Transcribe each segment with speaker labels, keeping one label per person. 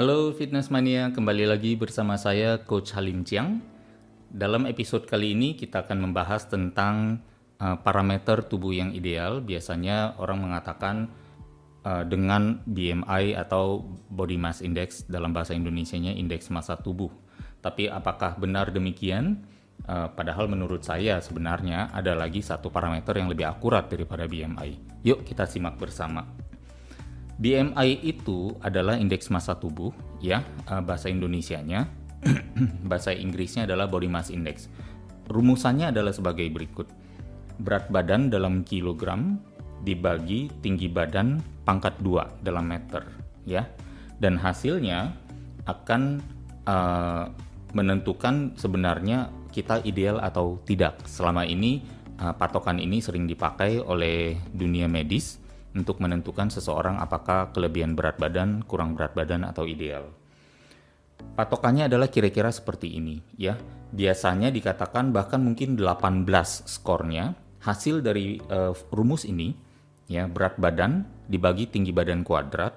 Speaker 1: Halo Fitness Mania, kembali lagi bersama saya Coach Halim Chiang. Dalam episode kali ini kita akan membahas tentang uh, parameter tubuh yang ideal. Biasanya orang mengatakan uh, dengan BMI atau Body Mass Index dalam bahasa Indonesianya indeks massa tubuh. Tapi apakah benar demikian? Uh, padahal menurut saya sebenarnya ada lagi satu parameter yang lebih akurat daripada BMI. Yuk kita simak bersama. BMI itu adalah indeks massa tubuh, ya uh, bahasa Indonesianya. bahasa Inggrisnya adalah Body Mass Index. Rumusannya adalah sebagai berikut: berat badan dalam kilogram dibagi tinggi badan pangkat 2 dalam meter, ya. Dan hasilnya akan uh, menentukan sebenarnya kita ideal atau tidak. Selama ini uh, patokan ini sering dipakai oleh dunia medis untuk menentukan seseorang apakah kelebihan berat badan, kurang berat badan, atau ideal. Patokannya adalah kira-kira seperti ini ya. Biasanya dikatakan bahkan mungkin 18 skornya hasil dari uh, rumus ini ya berat badan dibagi tinggi badan kuadrat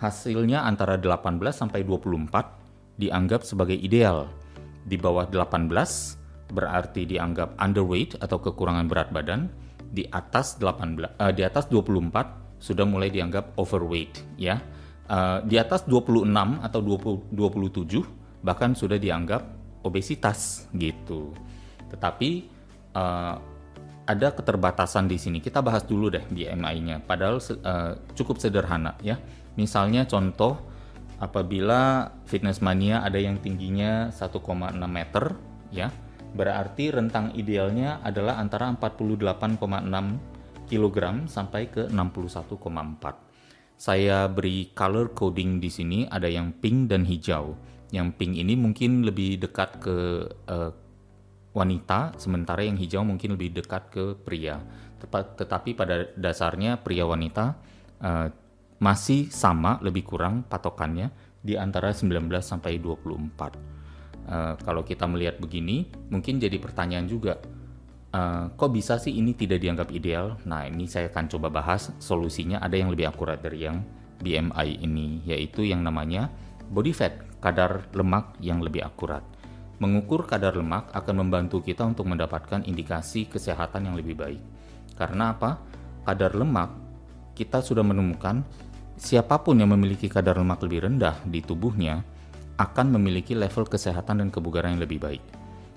Speaker 1: hasilnya antara 18 sampai 24 dianggap sebagai ideal. Di bawah 18 berarti dianggap underweight atau kekurangan berat badan di atas 18 uh, di atas 24 sudah mulai dianggap overweight ya. Uh, di atas 26 atau 20 27 bahkan sudah dianggap obesitas gitu. Tetapi uh, ada keterbatasan di sini. Kita bahas dulu deh BMI-nya. Padahal uh, cukup sederhana ya. Misalnya contoh apabila fitness mania ada yang tingginya 1,6 meter ya Berarti rentang idealnya adalah antara 48,6 kg sampai ke 61,4. Saya beri color coding di sini ada yang pink dan hijau. Yang pink ini mungkin lebih dekat ke uh, wanita, sementara yang hijau mungkin lebih dekat ke pria. Tepat, tetapi pada dasarnya pria wanita uh, masih sama lebih kurang patokannya di antara 19 sampai 24. Uh, kalau kita melihat begini, mungkin jadi pertanyaan juga, uh, kok bisa sih ini tidak dianggap ideal? Nah, ini saya akan coba bahas solusinya. Ada yang lebih akurat dari yang BMI ini, yaitu yang namanya body fat, kadar lemak yang lebih akurat. Mengukur kadar lemak akan membantu kita untuk mendapatkan indikasi kesehatan yang lebih baik. Karena apa? Kadar lemak kita sudah menemukan siapa pun yang memiliki kadar lemak lebih rendah di tubuhnya akan memiliki level kesehatan dan kebugaran yang lebih baik.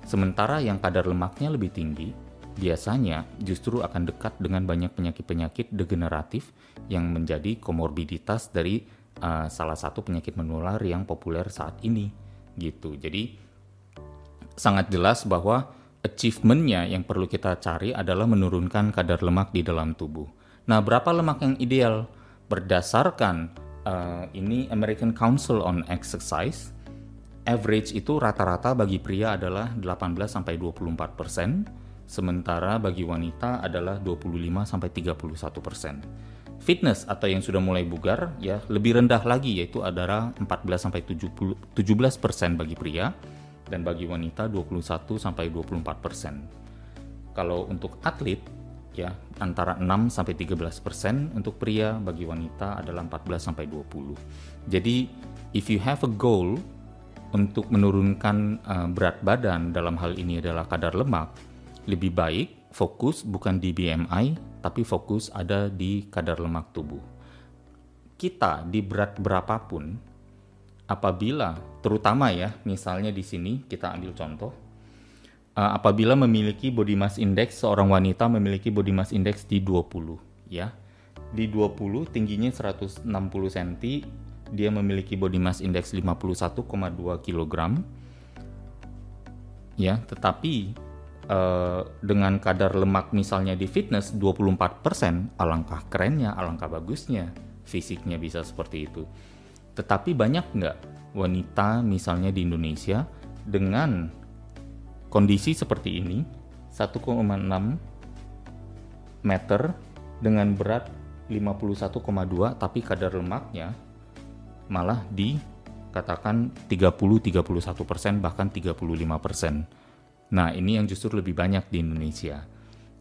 Speaker 1: Sementara yang kadar lemaknya lebih tinggi, biasanya justru akan dekat dengan banyak penyakit-penyakit degeneratif yang menjadi komorbiditas dari uh, salah satu penyakit menular yang populer saat ini gitu. Jadi sangat jelas bahwa achievementnya yang perlu kita cari adalah menurunkan kadar lemak di dalam tubuh. Nah, berapa lemak yang ideal? Berdasarkan uh, ini American Council on Exercise average itu rata-rata bagi pria adalah 18 sampai 24 persen, sementara bagi wanita adalah 25 sampai 31 persen. Fitness atau yang sudah mulai bugar ya lebih rendah lagi yaitu adalah 14 sampai 70, 17 persen bagi pria dan bagi wanita 21 sampai 24 persen. Kalau untuk atlet ya antara 6 sampai 13 persen untuk pria bagi wanita adalah 14 sampai 20. Jadi if you have a goal untuk menurunkan uh, berat badan dalam hal ini adalah kadar lemak, lebih baik fokus bukan di BMI, tapi fokus ada di kadar lemak tubuh. Kita di berat berapapun, apabila terutama ya, misalnya di sini kita ambil contoh, uh, apabila memiliki body mass index seorang wanita memiliki body mass index di 20 ya. Di 20 tingginya 160 cm, dia memiliki body mass index 51,2 kg. Ya, tetapi uh, dengan kadar lemak misalnya di fitness 24%, alangkah kerennya, alangkah bagusnya fisiknya bisa seperti itu. Tetapi banyak nggak wanita misalnya di Indonesia dengan kondisi seperti ini 1,6 meter dengan berat 51,2 tapi kadar lemaknya malah dikatakan 30-31 persen bahkan 35 persen. Nah ini yang justru lebih banyak di Indonesia.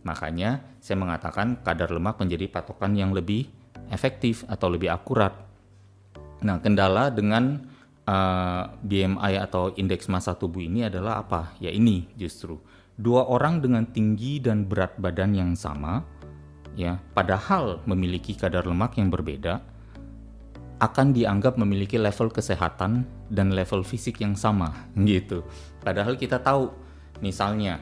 Speaker 1: Makanya saya mengatakan kadar lemak menjadi patokan yang lebih efektif atau lebih akurat. Nah, kendala dengan uh, eh, BMI atau indeks massa tubuh ini adalah apa? Ya ini justru dua orang dengan tinggi dan berat badan yang sama, ya, padahal memiliki kadar lemak yang berbeda, akan dianggap memiliki level kesehatan dan level fisik yang sama, gitu. Padahal kita tahu, misalnya,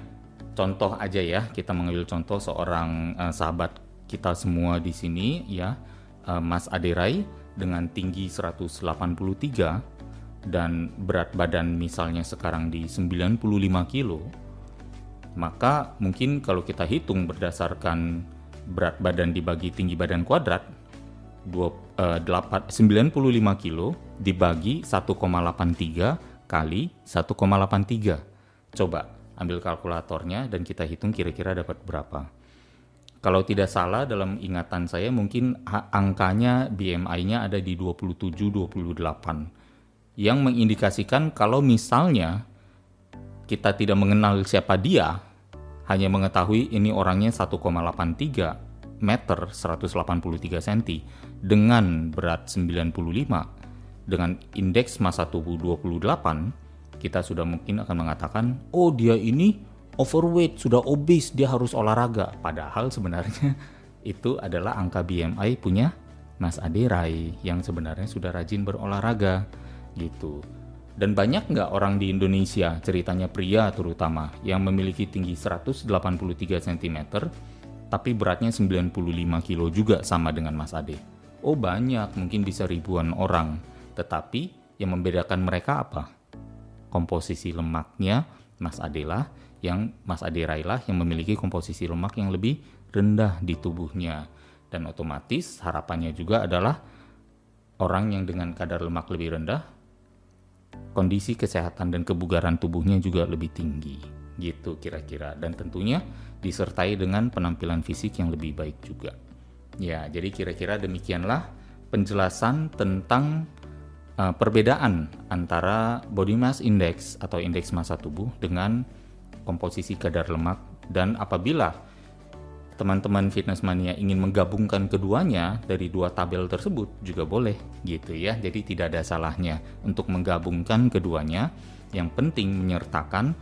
Speaker 1: contoh aja ya, kita mengambil contoh seorang uh, sahabat kita semua di sini, ya, uh, Mas Aderai dengan tinggi 183 dan berat badan misalnya sekarang di 95 kilo, maka mungkin kalau kita hitung berdasarkan berat badan dibagi tinggi badan kuadrat, 2, uh, 8, 95 kilo dibagi 1,83 kali 1,83. Coba ambil kalkulatornya dan kita hitung kira-kira dapat berapa. Kalau tidak salah dalam ingatan saya mungkin angkanya BMI-nya ada di 27-28 yang mengindikasikan kalau misalnya kita tidak mengenal siapa dia, hanya mengetahui ini orangnya 1,83 meter 183 cm dengan berat 95 dengan indeks massa tubuh 28 kita sudah mungkin akan mengatakan oh dia ini overweight, sudah obes, dia harus olahraga. Padahal sebenarnya itu adalah angka BMI punya Mas Aderai yang sebenarnya sudah rajin berolahraga gitu. Dan banyak nggak orang di Indonesia, ceritanya pria terutama, yang memiliki tinggi 183 cm, tapi beratnya 95 kilo juga sama dengan Mas Ade. Oh banyak, mungkin bisa ribuan orang. Tetapi yang membedakan mereka apa? Komposisi lemaknya Mas Ade lah yang Mas Ade Railah yang memiliki komposisi lemak yang lebih rendah di tubuhnya. Dan otomatis harapannya juga adalah orang yang dengan kadar lemak lebih rendah, kondisi kesehatan dan kebugaran tubuhnya juga lebih tinggi. Gitu kira-kira. Dan tentunya disertai dengan penampilan fisik yang lebih baik juga. Ya, jadi kira-kira demikianlah penjelasan tentang uh, perbedaan antara body mass index atau indeks massa tubuh dengan komposisi kadar lemak dan apabila teman-teman fitness mania ingin menggabungkan keduanya dari dua tabel tersebut juga boleh gitu ya. Jadi tidak ada salahnya untuk menggabungkan keduanya. Yang penting menyertakan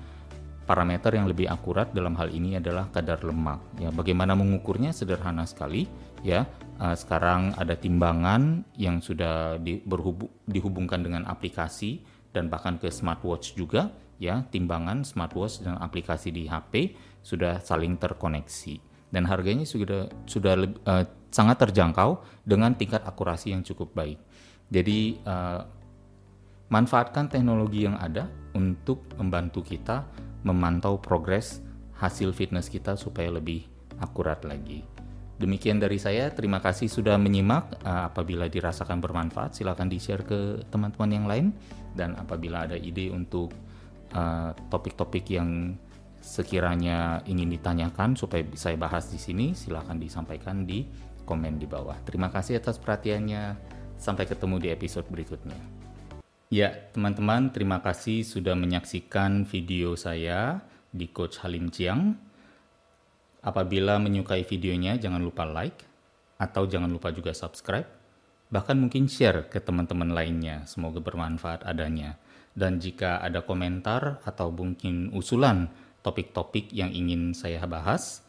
Speaker 1: parameter yang lebih akurat dalam hal ini adalah kadar lemak. Ya, bagaimana mengukurnya sederhana sekali ya. Uh, sekarang ada timbangan yang sudah di, berhubung, dihubungkan dengan aplikasi dan bahkan ke smartwatch juga ya timbangan smartwatch dan aplikasi di HP sudah saling terkoneksi dan harganya sudah sudah uh, sangat terjangkau dengan tingkat akurasi yang cukup baik. Jadi uh, manfaatkan teknologi yang ada untuk membantu kita memantau progres hasil fitness kita supaya lebih akurat lagi. Demikian dari saya, terima kasih sudah menyimak. Uh, apabila dirasakan bermanfaat, silakan di-share ke teman-teman yang lain. Dan apabila ada ide untuk Eh, topik-topik uh, yang sekiranya ingin ditanyakan supaya saya bahas di sini, silahkan disampaikan di komen di bawah. Terima kasih atas perhatiannya. Sampai ketemu di episode berikutnya. Ya, teman-teman, terima kasih sudah menyaksikan video saya di Coach Halim Chiang. Apabila menyukai videonya, jangan lupa like atau jangan lupa juga subscribe. Bahkan mungkin share ke teman-teman lainnya. Semoga bermanfaat adanya. Dan jika ada komentar atau mungkin usulan topik-topik yang ingin saya bahas,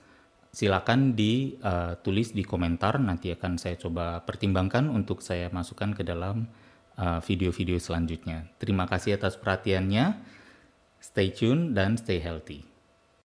Speaker 1: silakan ditulis uh, di komentar. Nanti akan saya coba pertimbangkan untuk saya masukkan ke dalam uh, video-video selanjutnya. Terima kasih atas perhatiannya. Stay tune dan stay healthy.